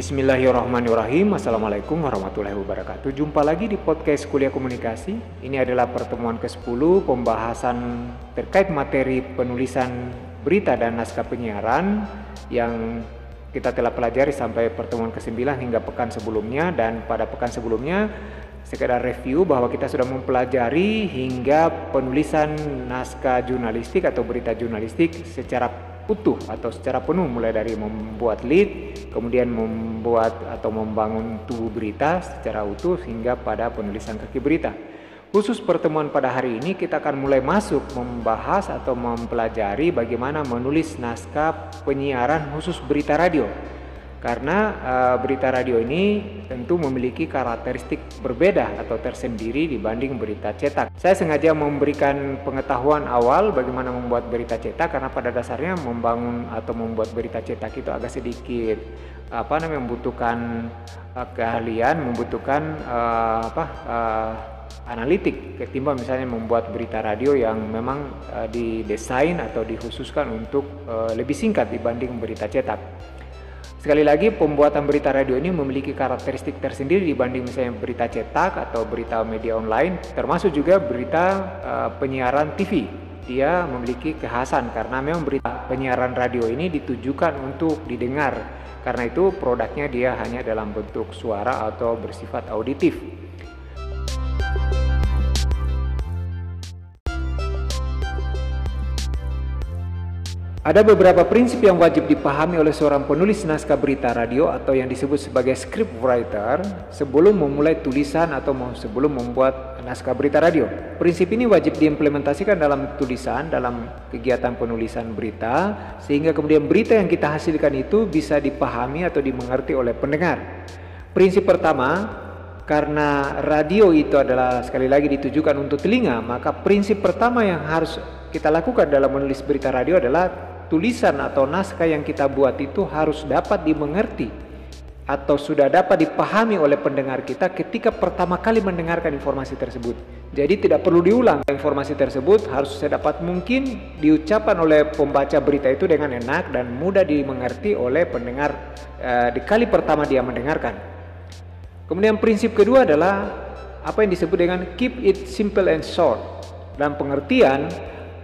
Bismillahirrahmanirrahim. Assalamualaikum warahmatullahi wabarakatuh. Jumpa lagi di podcast kuliah komunikasi. Ini adalah pertemuan ke-10 Pembahasan terkait materi penulisan berita dan naskah penyiaran Yang kita telah pelajari sampai pertemuan ke-9 hingga pekan sebelumnya. Dan pada pekan sebelumnya sekedar review bahwa kita sudah mempelajari hingga penulisan naskah jurnalistik atau berita jurnalistik secara utuh atau secara penuh mulai dari membuat lead, kemudian membuat atau membangun tubuh berita secara utuh hingga pada penulisan kaki berita. Khusus pertemuan pada hari ini kita akan mulai masuk membahas atau mempelajari bagaimana menulis naskah penyiaran khusus berita radio karena uh, berita radio ini tentu memiliki karakteristik berbeda atau tersendiri dibanding berita cetak. Saya sengaja memberikan pengetahuan awal bagaimana membuat berita cetak karena pada dasarnya membangun atau membuat berita cetak itu agak sedikit apa namanya membutuhkan uh, keahlian, membutuhkan uh, apa uh, analitik ketimbang misalnya membuat berita radio yang memang uh, didesain atau dikhususkan untuk uh, lebih singkat dibanding berita cetak. Sekali lagi, pembuatan berita radio ini memiliki karakteristik tersendiri dibanding misalnya berita cetak atau berita media online, termasuk juga berita uh, penyiaran TV. Dia memiliki kekhasan karena memang berita penyiaran radio ini ditujukan untuk didengar. Karena itu produknya dia hanya dalam bentuk suara atau bersifat auditif. Ada beberapa prinsip yang wajib dipahami oleh seorang penulis naskah berita radio atau yang disebut sebagai script writer sebelum memulai tulisan atau sebelum membuat naskah berita radio. Prinsip ini wajib diimplementasikan dalam tulisan, dalam kegiatan penulisan berita, sehingga kemudian berita yang kita hasilkan itu bisa dipahami atau dimengerti oleh pendengar. Prinsip pertama, karena radio itu adalah sekali lagi ditujukan untuk telinga, maka prinsip pertama yang harus kita lakukan dalam menulis berita radio adalah tulisan atau naskah yang kita buat itu harus dapat dimengerti atau sudah dapat dipahami oleh pendengar kita ketika pertama kali mendengarkan informasi tersebut. Jadi tidak perlu diulang. Informasi tersebut harus sedapat mungkin diucapkan oleh pembaca berita itu dengan enak dan mudah dimengerti oleh pendengar eh, di kali pertama dia mendengarkan. Kemudian prinsip kedua adalah apa yang disebut dengan keep it simple and short. Dalam pengertian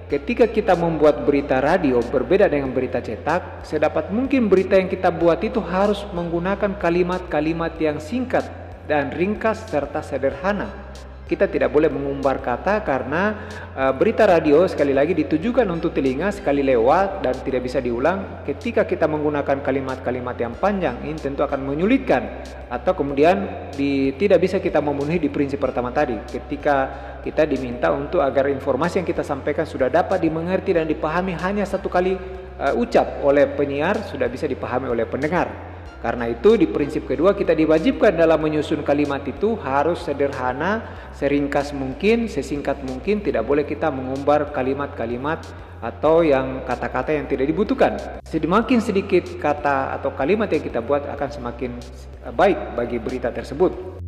Ketika kita membuat berita radio berbeda dengan berita cetak, sedapat mungkin berita yang kita buat itu harus menggunakan kalimat-kalimat yang singkat dan ringkas serta sederhana kita tidak boleh mengumbar kata karena uh, berita radio sekali lagi ditujukan untuk telinga sekali lewat dan tidak bisa diulang. Ketika kita menggunakan kalimat-kalimat yang panjang ini tentu akan menyulitkan atau kemudian di, tidak bisa kita memenuhi di prinsip pertama tadi. Ketika kita diminta untuk agar informasi yang kita sampaikan sudah dapat dimengerti dan dipahami hanya satu kali uh, ucap oleh penyiar sudah bisa dipahami oleh pendengar. Karena itu di prinsip kedua kita diwajibkan dalam menyusun kalimat itu harus sederhana, seringkas mungkin, sesingkat mungkin, tidak boleh kita mengumbar kalimat-kalimat atau yang kata-kata yang tidak dibutuhkan. Semakin sedikit kata atau kalimat yang kita buat akan semakin baik bagi berita tersebut.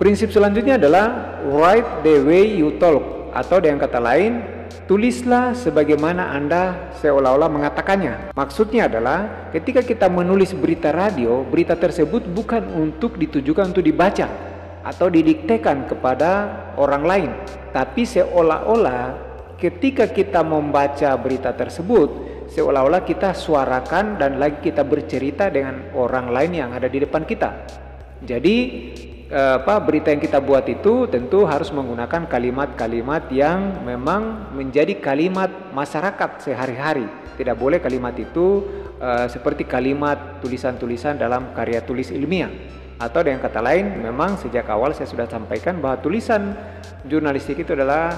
Prinsip selanjutnya adalah write the way you talk atau dengan kata lain Tulislah sebagaimana Anda seolah-olah mengatakannya. Maksudnya adalah ketika kita menulis berita radio, berita tersebut bukan untuk ditujukan untuk dibaca atau didiktekan kepada orang lain, tapi seolah-olah ketika kita membaca berita tersebut, seolah-olah kita suarakan dan lagi kita bercerita dengan orang lain yang ada di depan kita. Jadi apa berita yang kita buat itu tentu harus menggunakan kalimat-kalimat yang memang menjadi kalimat masyarakat sehari-hari. Tidak boleh kalimat itu uh, seperti kalimat tulisan-tulisan dalam karya tulis ilmiah. Atau dengan kata lain, memang sejak awal saya sudah sampaikan bahwa tulisan jurnalistik itu adalah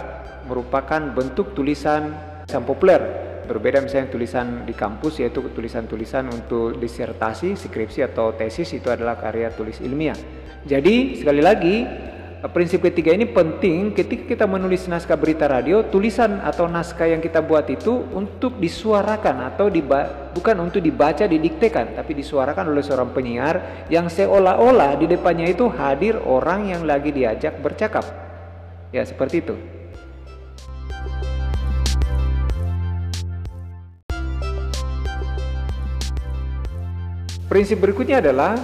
merupakan bentuk tulisan yang populer berbeda misalnya tulisan di kampus yaitu tulisan-tulisan untuk disertasi, skripsi atau tesis itu adalah karya tulis ilmiah. Jadi sekali lagi prinsip ketiga ini penting ketika kita menulis naskah berita radio, tulisan atau naskah yang kita buat itu untuk disuarakan atau bukan untuk dibaca didiktekan, tapi disuarakan oleh seorang penyiar yang seolah-olah di depannya itu hadir orang yang lagi diajak bercakap. Ya, seperti itu. Prinsip berikutnya adalah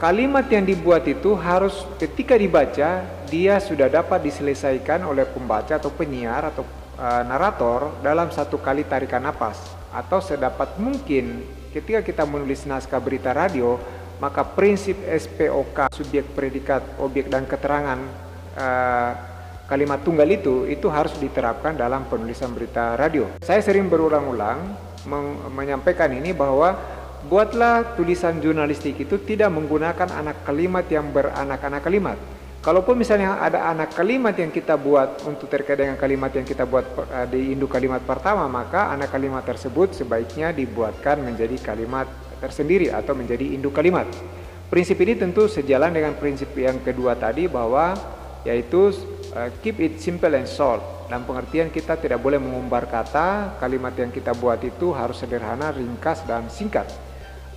kalimat yang dibuat itu harus ketika dibaca dia sudah dapat diselesaikan oleh pembaca atau penyiar atau uh, narator dalam satu kali tarikan napas atau sedapat mungkin ketika kita menulis naskah berita radio maka prinsip SPOK subjek predikat objek dan keterangan uh, kalimat tunggal itu itu harus diterapkan dalam penulisan berita radio. Saya sering berulang-ulang menyampaikan ini bahwa buatlah tulisan jurnalistik itu tidak menggunakan anak kalimat yang beranak-anak kalimat. Kalaupun misalnya ada anak kalimat yang kita buat untuk terkait dengan kalimat yang kita buat eh, di induk kalimat pertama, maka anak kalimat tersebut sebaiknya dibuatkan menjadi kalimat tersendiri atau menjadi induk kalimat. Prinsip ini tentu sejalan dengan prinsip yang kedua tadi bahwa yaitu uh, keep it simple and short. Dalam pengertian kita tidak boleh mengumbar kata, kalimat yang kita buat itu harus sederhana, ringkas dan singkat.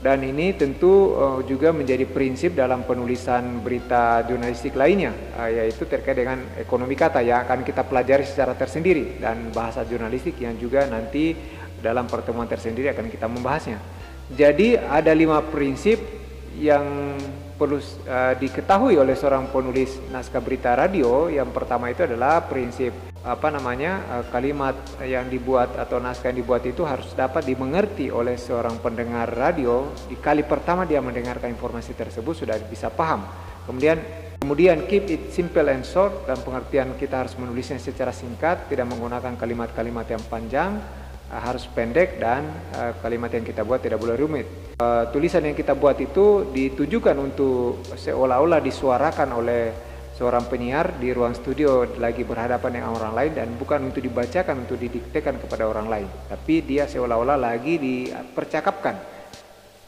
Dan ini tentu uh, juga menjadi prinsip dalam penulisan berita jurnalistik lainnya, uh, yaitu terkait dengan ekonomi kata yang akan kita pelajari secara tersendiri dan bahasa jurnalistik yang juga nanti dalam pertemuan tersendiri akan kita membahasnya. Jadi ada lima prinsip yang perlu uh, diketahui oleh seorang penulis naskah berita radio. Yang pertama itu adalah prinsip apa namanya uh, kalimat yang dibuat atau naskah yang dibuat itu harus dapat dimengerti oleh seorang pendengar radio. Di kali pertama dia mendengarkan informasi tersebut sudah bisa paham. Kemudian kemudian keep it simple and short dan pengertian kita harus menulisnya secara singkat, tidak menggunakan kalimat-kalimat yang panjang harus pendek dan uh, kalimat yang kita buat tidak boleh rumit. Uh, tulisan yang kita buat itu ditujukan untuk seolah-olah disuarakan oleh seorang penyiar di ruang studio lagi berhadapan dengan orang lain dan bukan untuk dibacakan untuk didiktekan kepada orang lain, tapi dia seolah-olah lagi dipercakapkan.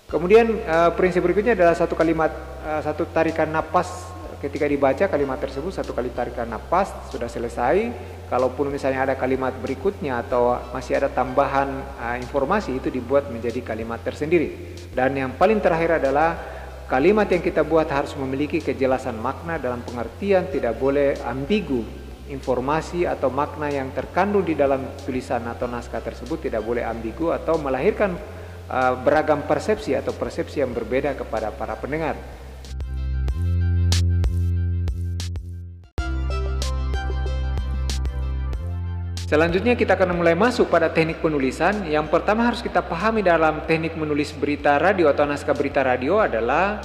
Kemudian prinsip berikutnya adalah satu kalimat, satu tarikan napas ketika dibaca kalimat tersebut satu kali tarikan napas sudah selesai kalaupun misalnya ada kalimat berikutnya atau masih ada tambahan uh, informasi itu dibuat menjadi kalimat tersendiri. Dan yang paling terakhir adalah kalimat yang kita buat harus memiliki kejelasan makna dalam pengertian tidak boleh ambigu. Informasi atau makna yang terkandung di dalam tulisan atau naskah tersebut tidak boleh ambigu atau melahirkan uh, beragam persepsi atau persepsi yang berbeda kepada para pendengar. Selanjutnya kita akan mulai masuk pada teknik penulisan. Yang pertama harus kita pahami dalam teknik menulis berita radio atau naskah berita radio adalah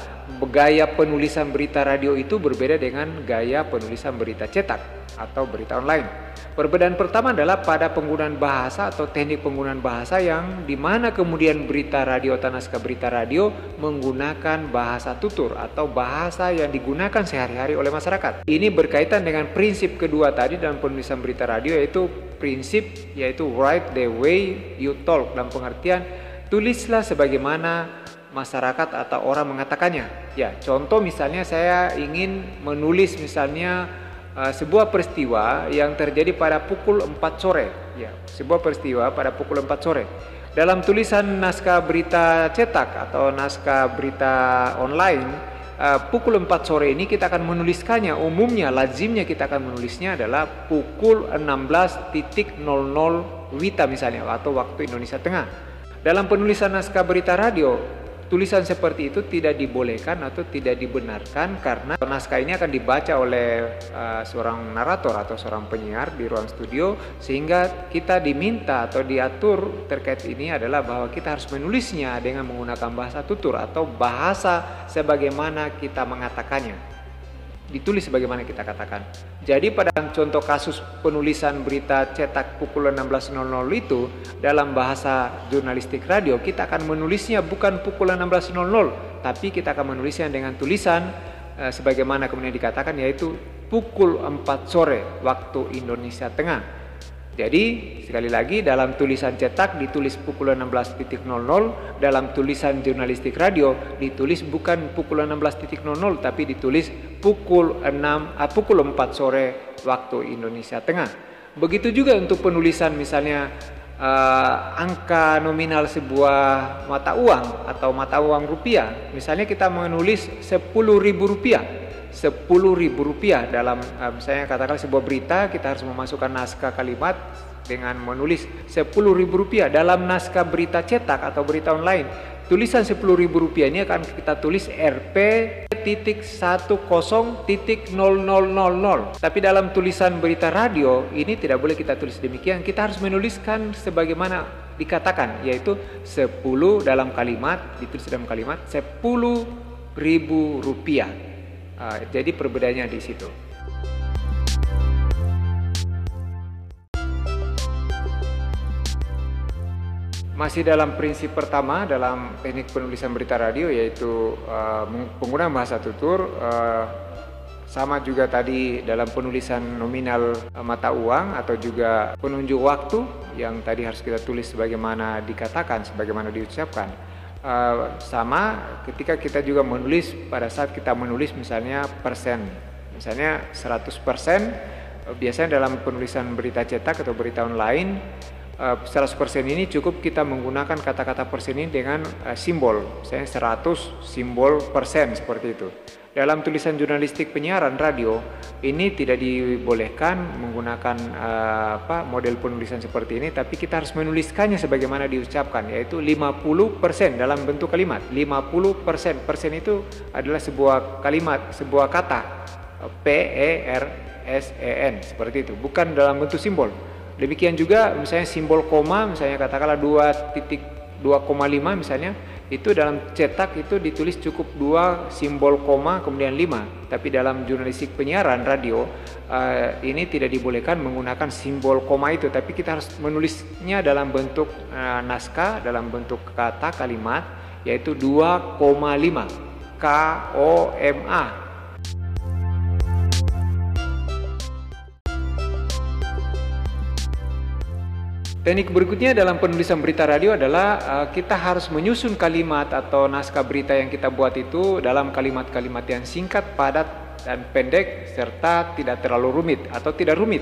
gaya penulisan berita radio itu berbeda dengan gaya penulisan berita cetak atau berita online. Perbedaan pertama adalah pada penggunaan bahasa atau teknik penggunaan bahasa yang di mana kemudian berita radio atau naskah berita radio menggunakan bahasa tutur atau bahasa yang digunakan sehari-hari oleh masyarakat. Ini berkaitan dengan prinsip kedua tadi dalam penulisan berita radio yaitu prinsip yaitu write the way you talk dalam pengertian tulislah sebagaimana masyarakat atau orang mengatakannya. Ya, contoh misalnya saya ingin menulis misalnya uh, sebuah peristiwa yang terjadi pada pukul 4 sore. Ya, sebuah peristiwa pada pukul 4 sore. Dalam tulisan naskah berita cetak atau naskah berita online uh, pukul 4 sore ini kita akan menuliskannya umumnya lazimnya kita akan menulisnya adalah pukul 16.00 Wita misalnya atau waktu Indonesia Tengah. Dalam penulisan naskah berita radio tulisan seperti itu tidak dibolehkan atau tidak dibenarkan karena naskah ini akan dibaca oleh uh, seorang narator atau seorang penyiar di ruang studio sehingga kita diminta atau diatur terkait ini adalah bahwa kita harus menulisnya dengan menggunakan bahasa tutur atau bahasa sebagaimana kita mengatakannya ditulis sebagaimana kita katakan. Jadi pada contoh kasus penulisan berita cetak pukul 16.00 itu dalam bahasa jurnalistik radio kita akan menulisnya bukan pukul 16.00 tapi kita akan menulisnya dengan tulisan eh, sebagaimana kemudian dikatakan yaitu pukul 4 sore waktu Indonesia Tengah. Jadi sekali lagi dalam tulisan cetak ditulis pukul 16.00, dalam tulisan jurnalistik radio ditulis bukan pukul 16.00 tapi ditulis pukul 6 ah, pukul 4 sore waktu Indonesia Tengah. Begitu juga untuk penulisan misalnya uh, angka nominal sebuah mata uang atau mata uang rupiah. Misalnya kita menulis 10.000 rupiah sepuluh ribu rupiah dalam uh, misalnya katakan sebuah berita kita harus memasukkan naskah kalimat dengan menulis Rp10.000 dalam naskah berita cetak atau berita online tulisan Rp10.000 ini akan kita tulis Rp titik satu kosong titik nol nol nol nol. Tapi dalam tulisan berita radio ini tidak boleh kita tulis demikian. Kita harus menuliskan sebagaimana dikatakan yaitu 10 dalam kalimat ditulis dalam kalimat 10 ribu rupiah uh, jadi perbedaannya di situ Masih dalam prinsip pertama dalam teknik penulisan berita radio yaitu uh, penggunaan bahasa tutur uh, sama juga tadi dalam penulisan nominal mata uang atau juga penunjuk waktu yang tadi harus kita tulis sebagaimana dikatakan, sebagaimana diucapkan. Uh, sama ketika kita juga menulis pada saat kita menulis misalnya persen, misalnya 100 persen biasanya dalam penulisan berita cetak atau berita online 100% eh, ini cukup kita menggunakan kata-kata persen ini dengan uh, simbol, misalnya 100 simbol persen seperti itu. Dalam tulisan jurnalistik penyiaran radio ini tidak dibolehkan menggunakan uh, apa model penulisan seperti ini, tapi kita harus menuliskannya sebagaimana diucapkan, yaitu 50% dalam bentuk kalimat. 50% persen itu adalah sebuah kalimat, sebuah kata P E R S E N seperti itu, bukan dalam bentuk simbol. Demikian juga misalnya simbol koma misalnya katakanlah 2.2,5 misalnya itu dalam cetak itu ditulis cukup dua simbol koma kemudian 5 tapi dalam jurnalistik penyiaran radio uh, ini tidak dibolehkan menggunakan simbol koma itu. Tapi kita harus menulisnya dalam bentuk uh, naskah dalam bentuk kata kalimat yaitu 2,5 K O M A Teknik berikutnya dalam penulisan berita radio adalah uh, kita harus menyusun kalimat atau naskah berita yang kita buat itu dalam kalimat-kalimat yang singkat, padat, dan pendek serta tidak terlalu rumit atau tidak rumit.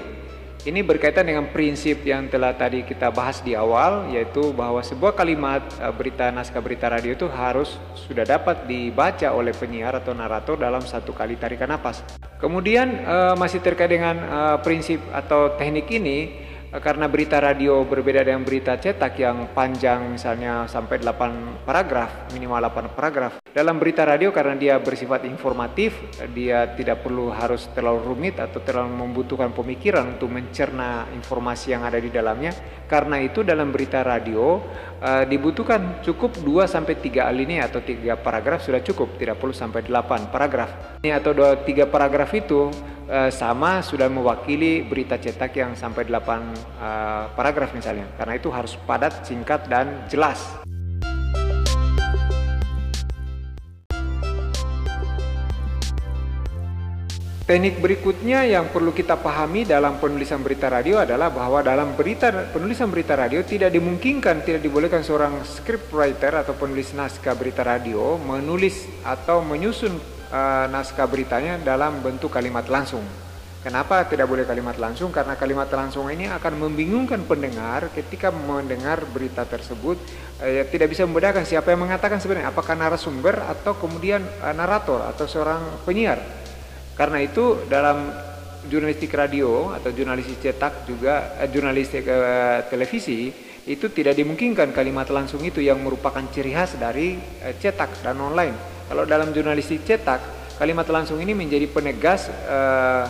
Ini berkaitan dengan prinsip yang telah tadi kita bahas di awal yaitu bahwa sebuah kalimat uh, berita naskah berita radio itu harus sudah dapat dibaca oleh penyiar atau narator dalam satu kali tarikan napas. Kemudian uh, masih terkait dengan prinsip atau teknik ini karena berita radio berbeda dengan berita cetak yang panjang misalnya sampai 8 paragraf, minimal 8 paragraf. Dalam berita radio karena dia bersifat informatif, dia tidak perlu harus terlalu rumit atau terlalu membutuhkan pemikiran untuk mencerna informasi yang ada di dalamnya. Karena itu dalam berita radio uh, dibutuhkan cukup 2 sampai 3 alinea atau 3 paragraf sudah cukup, tidak perlu sampai 8 paragraf. Ini atau 2 3 paragraf itu Eh, sama sudah mewakili berita cetak yang sampai 8 uh, paragraf misalnya. Karena itu harus padat, singkat, dan jelas. Teknik berikutnya yang perlu kita pahami dalam penulisan berita radio adalah bahwa dalam berita penulisan berita radio tidak dimungkinkan, tidak dibolehkan seorang script writer atau penulis naskah berita radio menulis atau menyusun uh, naskah beritanya dalam bentuk kalimat langsung. Kenapa tidak boleh kalimat langsung? Karena kalimat langsung ini akan membingungkan pendengar ketika mendengar berita tersebut. Eh, tidak bisa membedakan siapa yang mengatakan sebenarnya, apakah narasumber atau kemudian eh, narator atau seorang penyiar. Karena itu dalam jurnalistik radio atau jurnalistik cetak juga eh, jurnalistik eh, televisi itu tidak dimungkinkan kalimat langsung itu yang merupakan ciri khas dari eh, cetak dan online kalau dalam jurnalistik cetak, kalimat langsung ini menjadi penegas eh,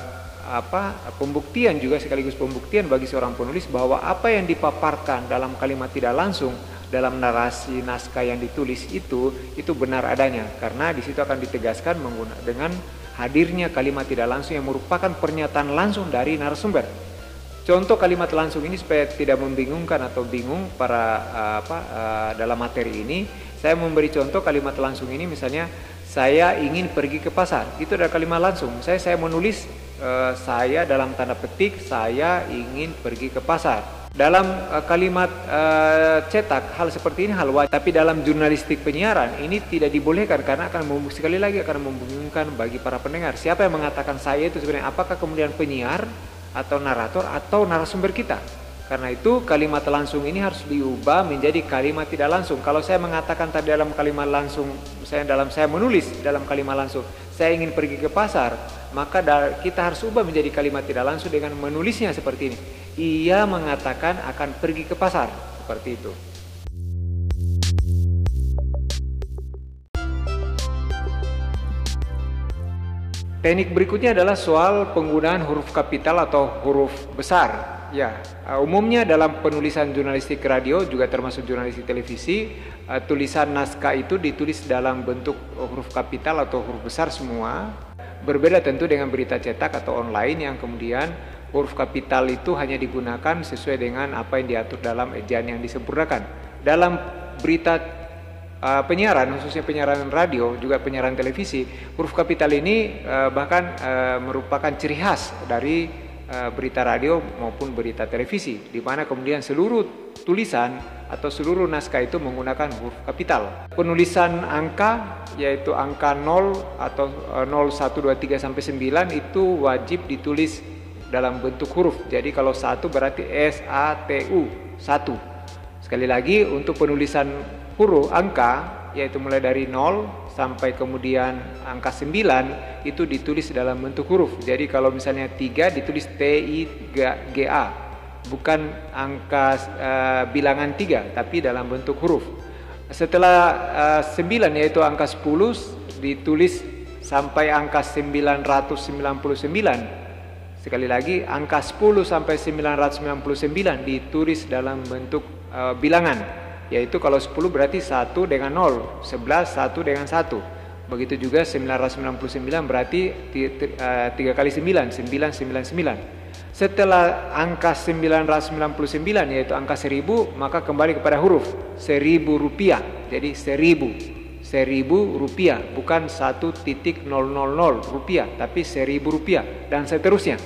apa pembuktian juga sekaligus pembuktian bagi seorang penulis bahwa apa yang dipaparkan dalam kalimat tidak langsung dalam narasi naskah yang ditulis itu itu benar adanya karena di situ akan ditegaskan menggunakan dengan hadirnya kalimat tidak langsung yang merupakan pernyataan langsung dari narasumber. Contoh kalimat langsung ini supaya tidak membingungkan atau bingung para apa uh, dalam materi ini saya memberi contoh kalimat langsung ini misalnya saya ingin pergi ke pasar. Itu adalah kalimat langsung. Saya saya menulis uh, saya dalam tanda petik saya ingin pergi ke pasar. Dalam uh, kalimat uh, cetak hal seperti ini hal wajib, tapi dalam jurnalistik penyiaran ini tidak dibolehkan karena akan sekali lagi akan membingungkan bagi para pendengar. Siapa yang mengatakan saya itu sebenarnya apakah kemudian penyiar atau narator atau narasumber kita? Karena itu kalimat langsung ini harus diubah menjadi kalimat tidak langsung. Kalau saya mengatakan tadi dalam kalimat langsung, saya dalam saya menulis dalam kalimat langsung, saya ingin pergi ke pasar, maka kita harus ubah menjadi kalimat tidak langsung dengan menulisnya seperti ini. Ia mengatakan akan pergi ke pasar, seperti itu. Teknik berikutnya adalah soal penggunaan huruf kapital atau huruf besar. Ya, uh, umumnya dalam penulisan jurnalistik radio juga termasuk jurnalistik televisi, uh, tulisan naskah itu ditulis dalam bentuk huruf kapital atau huruf besar semua. Berbeda tentu dengan berita cetak atau online yang kemudian huruf kapital itu hanya digunakan sesuai dengan apa yang diatur dalam ejaan yang disempurnakan. Dalam berita uh, penyiaran khususnya penyiaran radio juga penyiaran televisi huruf kapital ini uh, bahkan uh, merupakan ciri khas dari uh, berita radio maupun berita televisi di mana kemudian seluruh tulisan atau seluruh naskah itu menggunakan huruf kapital. Penulisan angka yaitu angka 0 atau 0 1 2 3 sampai 9 itu wajib ditulis dalam bentuk huruf. Jadi kalau satu berarti S A T U, satu. Sekali lagi untuk penulisan huruf angka yaitu mulai dari 0 sampai kemudian angka 9 itu ditulis dalam bentuk huruf. Jadi kalau misalnya 3 ditulis T I G A bukan angka uh, bilangan 3 tapi dalam bentuk huruf. Setelah uh, eh, 9 yaitu angka 10 ditulis sampai angka 999. Sekali lagi angka 10 sampai 999 ditulis dalam bentuk uh, bilangan yaitu kalau 10 berarti 1 dengan 0, 11 1 dengan 1. Begitu juga 999 berarti 3 eh, kali 9, 999. Setelah angka 999 yaitu angka 1000 maka kembali kepada huruf 1000 rupiah. Jadi 1000 1000 rupiah bukan 1.000 rupiah tapi 1000 rupiah dan seterusnya.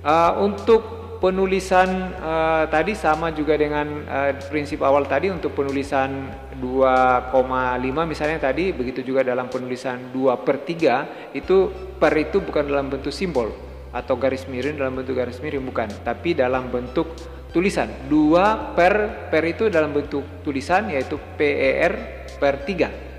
Uh, untuk penulisan uh, tadi sama juga dengan uh, prinsip awal tadi untuk penulisan 2,5 misalnya tadi begitu juga dalam penulisan 2 per 3 itu per itu bukan dalam bentuk simbol atau garis miring dalam bentuk garis miring bukan tapi dalam bentuk tulisan. 2 per per itu dalam bentuk tulisan yaitu PER per 3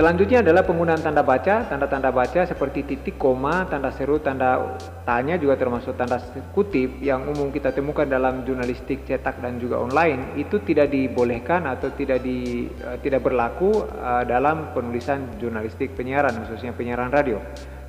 Selanjutnya adalah penggunaan tanda baca. Tanda-tanda baca seperti titik, koma, tanda seru, tanda tanya juga termasuk tanda kutip yang umum kita temukan dalam jurnalistik cetak dan juga online itu tidak dibolehkan atau tidak di uh, tidak berlaku uh, dalam penulisan jurnalistik penyiaran khususnya penyiaran radio.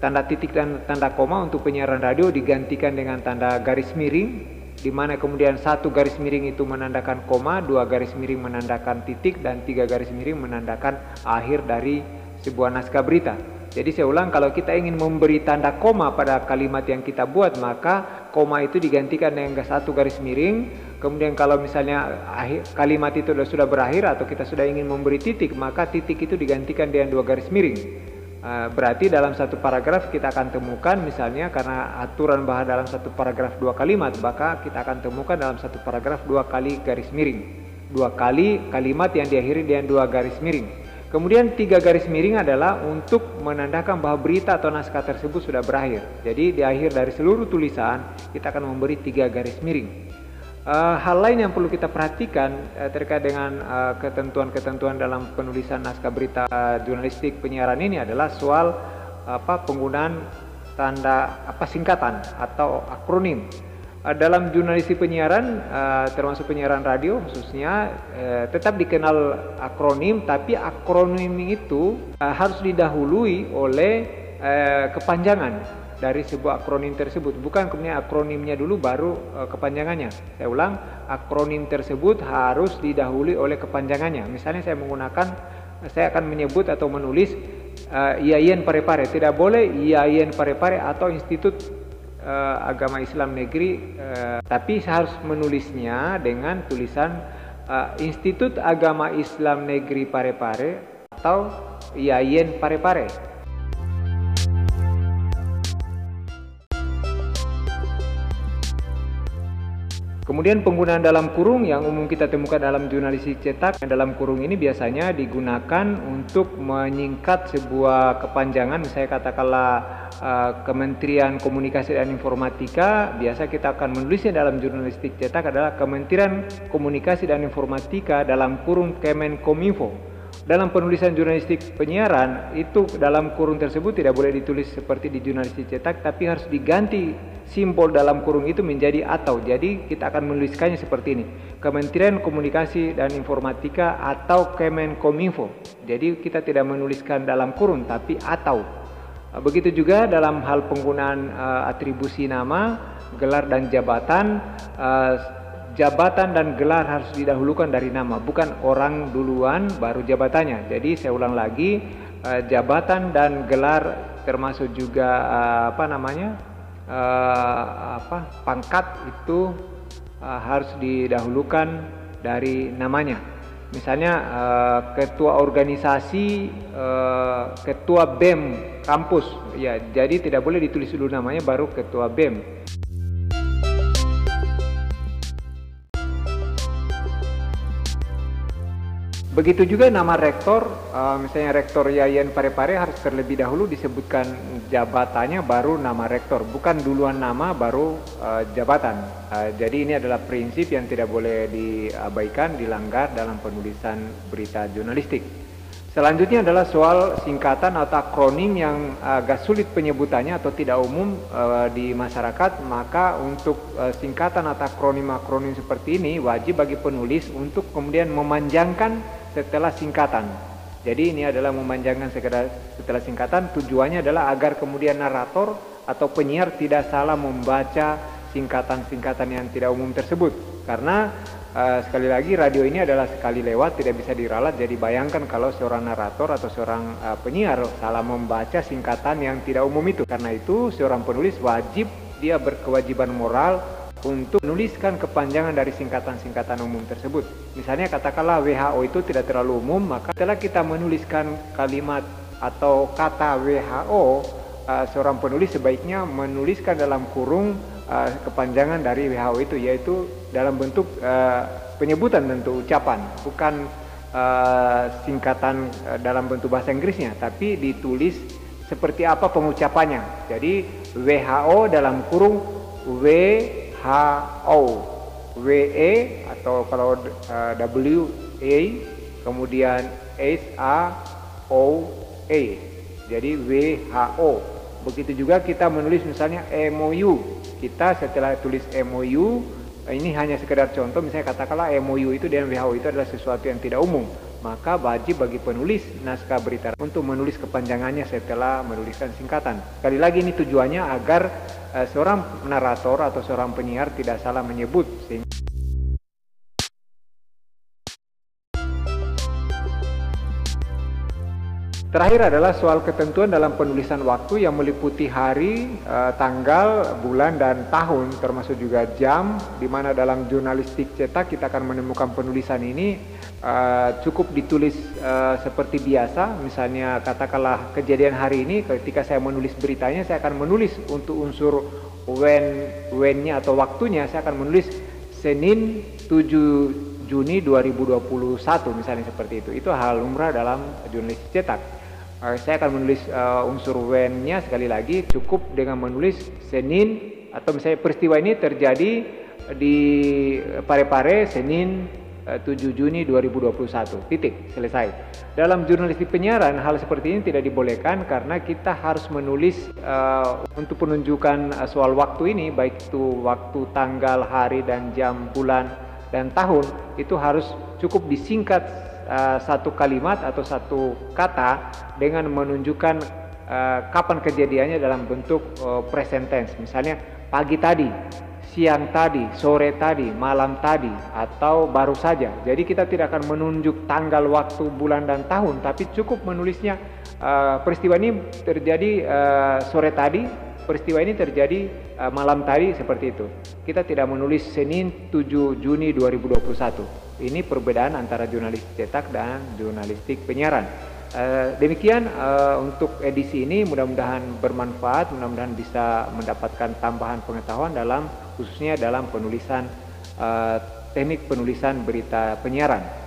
Tanda titik dan tanda koma untuk penyiaran radio digantikan dengan tanda garis miring di mana kemudian satu garis miring itu menandakan koma, dua garis miring menandakan titik, dan tiga garis miring menandakan akhir dari sebuah naskah berita. Jadi saya ulang, kalau kita ingin memberi tanda koma pada kalimat yang kita buat, maka koma itu digantikan dengan satu garis miring. Kemudian kalau misalnya kalimat itu sudah berakhir atau kita sudah ingin memberi titik, maka titik itu digantikan dengan dua garis miring. Eh, berarti dalam satu paragraf kita akan temukan misalnya karena aturan bahasa dalam satu paragraf dua kalimat maka kita akan temukan dalam satu paragraf dua kali garis miring. Dua kali kalimat yang diakhiri dengan dua garis miring. Kemudian tiga garis miring adalah untuk menandakan bahwa berita atau naskah tersebut sudah berakhir. Jadi di akhir dari seluruh tulisan kita akan memberi tiga garis miring Uh, hal lain yang perlu kita perhatikan uh, terkait dengan eh, ketentuan-ketentuan uh, dalam penulisan naskah berita jurnalistik penyiaran ini adalah soal apa penggunaan tanda apa singkatan atau akronim. Uh, dalam jurnalistik penyiaran uh, termasuk penyiaran radio khususnya uh, tetap dikenal akronim tapi akronim itu uh, harus didahului oleh uh, kepanjangan dari sebuah akronim tersebut. Bukan kemudian akronimnya dulu baru uh, kepanjangannya. Saya ulang akronim tersebut harus didahului oleh kepanjangannya. Misalnya saya menggunakan saya akan menyebut atau menulis uh, IAIN Parepare. Tidak boleh IAIN Parepare atau Institut uh, Agama Islam Negeri uh, tapi saya harus menulisnya dengan tulisan uh, Institut Agama Islam Negeri Parepare atau IAIN Parepare Kemudian penggunaan dalam kurung yang umum kita temukan dalam jurnalistik cetak dalam kurung ini biasanya digunakan untuk menyingkat sebuah kepanjangan. Misalnya katakanlah uh, Kementerian Komunikasi dan Informatika biasa kita akan menulisnya dalam jurnalistik cetak adalah Kementerian Komunikasi dan Informatika dalam kurung Kemenkominfo dalam penulisan jurnalistik penyiaran itu dalam kurung tersebut tidak boleh ditulis seperti di jurnalistik cetak tapi harus diganti simbol dalam kurung itu menjadi atau. Jadi kita akan menuliskannya seperti ini. Kementerian Komunikasi dan Informatika atau Kemenkominfo. Jadi kita tidak menuliskan dalam kurung tapi atau. Begitu juga dalam hal penggunaan uh, atribusi nama gelar dan jabatan uh, jabatan dan gelar harus didahulukan dari nama, bukan orang duluan baru jabatannya. Jadi saya ulang lagi, eh, jabatan dan gelar termasuk juga eh, apa namanya eh, apa pangkat itu harus didahulukan dari namanya. Misalnya ketua organisasi, ketua BEM kampus, ya jadi tidak boleh ditulis dulu namanya baru ketua BEM. Begitu juga nama rektor, uh, misalnya rektor Yayan Parepare harus terlebih dahulu disebutkan jabatannya baru nama rektor, bukan duluan nama baru uh, jabatan. Uh, jadi ini adalah prinsip yang tidak boleh diabaikan, dilanggar dalam penulisan berita jurnalistik. Selanjutnya adalah soal singkatan atau akronim yang agak sulit penyebutannya atau tidak umum di masyarakat, maka untuk singkatan atau akronim-akronim seperti ini wajib bagi penulis untuk kemudian memanjangkan setelah singkatan. Jadi ini adalah memanjangkan setelah singkatan tujuannya adalah agar kemudian narator atau penyiar tidak salah membaca singkatan-singkatan yang tidak umum tersebut. Karena uh, sekali lagi radio ini adalah sekali lewat tidak bisa diralat jadi bayangkan kalau seorang narator atau seorang uh, penyiar salah membaca singkatan yang tidak umum itu. Karena itu seorang penulis wajib dia berkewajiban moral untuk menuliskan kepanjangan dari singkatan-singkatan umum tersebut. Misalnya katakanlah WHO itu tidak terlalu umum, maka setelah kita menuliskan kalimat atau kata WHO, uh, seorang penulis sebaiknya menuliskan dalam kurung uh, kepanjangan dari WHO itu, yaitu dalam bentuk uh, penyebutan tentu ucapan, bukan singkatan dalam bentuk bahasa Inggrisnya, tapi ditulis seperti apa pengucapannya. Jadi WHO dalam kurung W H-O W-E atau kalau uh, W-A kemudian S-A-O-A jadi W-H-O begitu juga kita menulis misalnya MOU kita setelah tulis MOU ini hanya sekedar contoh misalnya katakanlah MOU itu dengan WHO itu adalah sesuatu yang tidak umum maka wajib bagi penulis naskah berita untuk menulis kepanjangannya setelah menuliskan singkatan. Sekali lagi ini tujuannya agar uh, seorang narator atau seorang penyiar tidak salah menyebut sehingga Terakhir adalah soal ketentuan dalam penulisan waktu yang meliputi hari, eh, tanggal, bulan, dan tahun, termasuk juga jam, di mana dalam jurnalistik cetak kita akan menemukan penulisan ini eh, cukup ditulis eh, seperti biasa. Misalnya katakanlah kejadian hari ini, ketika saya menulis beritanya, saya akan menulis untuk unsur when, when-nya atau waktunya, saya akan menulis Senin 7 Juni 2021 misalnya seperti itu. Itu hal lumrah dalam jurnalistik cetak. Uh, saya akan menulis uh, unsur when-nya sekali lagi. Cukup dengan menulis Senin atau misalnya peristiwa ini terjadi di Parepare Senin uh, 7 Juni 2021 titik. Selesai. Dalam jurnalistik penyiaran hal seperti ini tidak dibolehkan karena kita harus menulis uh, untuk penunjukan uh, soal waktu ini baik itu waktu, tanggal, hari dan jam, bulan dan tahun itu harus cukup disingkat uh, satu kalimat atau satu kata dengan menunjukkan uh, kapan kejadiannya dalam bentuk uh, present tense. Misalnya pagi tadi, siang tadi, sore tadi, malam tadi, atau baru saja. Jadi kita tidak akan menunjuk tanggal, waktu, bulan, dan tahun, tapi cukup menulisnya uh, peristiwa ini terjadi uh, sore tadi, peristiwa ini terjadi uh, malam tadi seperti itu. Kita tidak menulis Senin 7 Juni 2021. Ini perbedaan antara jurnalistik cetak dan jurnalistik penyiaran. Uh, demikian uh, untuk edisi ini mudah-mudahan bermanfaat, mudah-mudahan bisa mendapatkan tambahan pengetahuan dalam khususnya dalam penulisan uh, teknik penulisan berita penyiaran.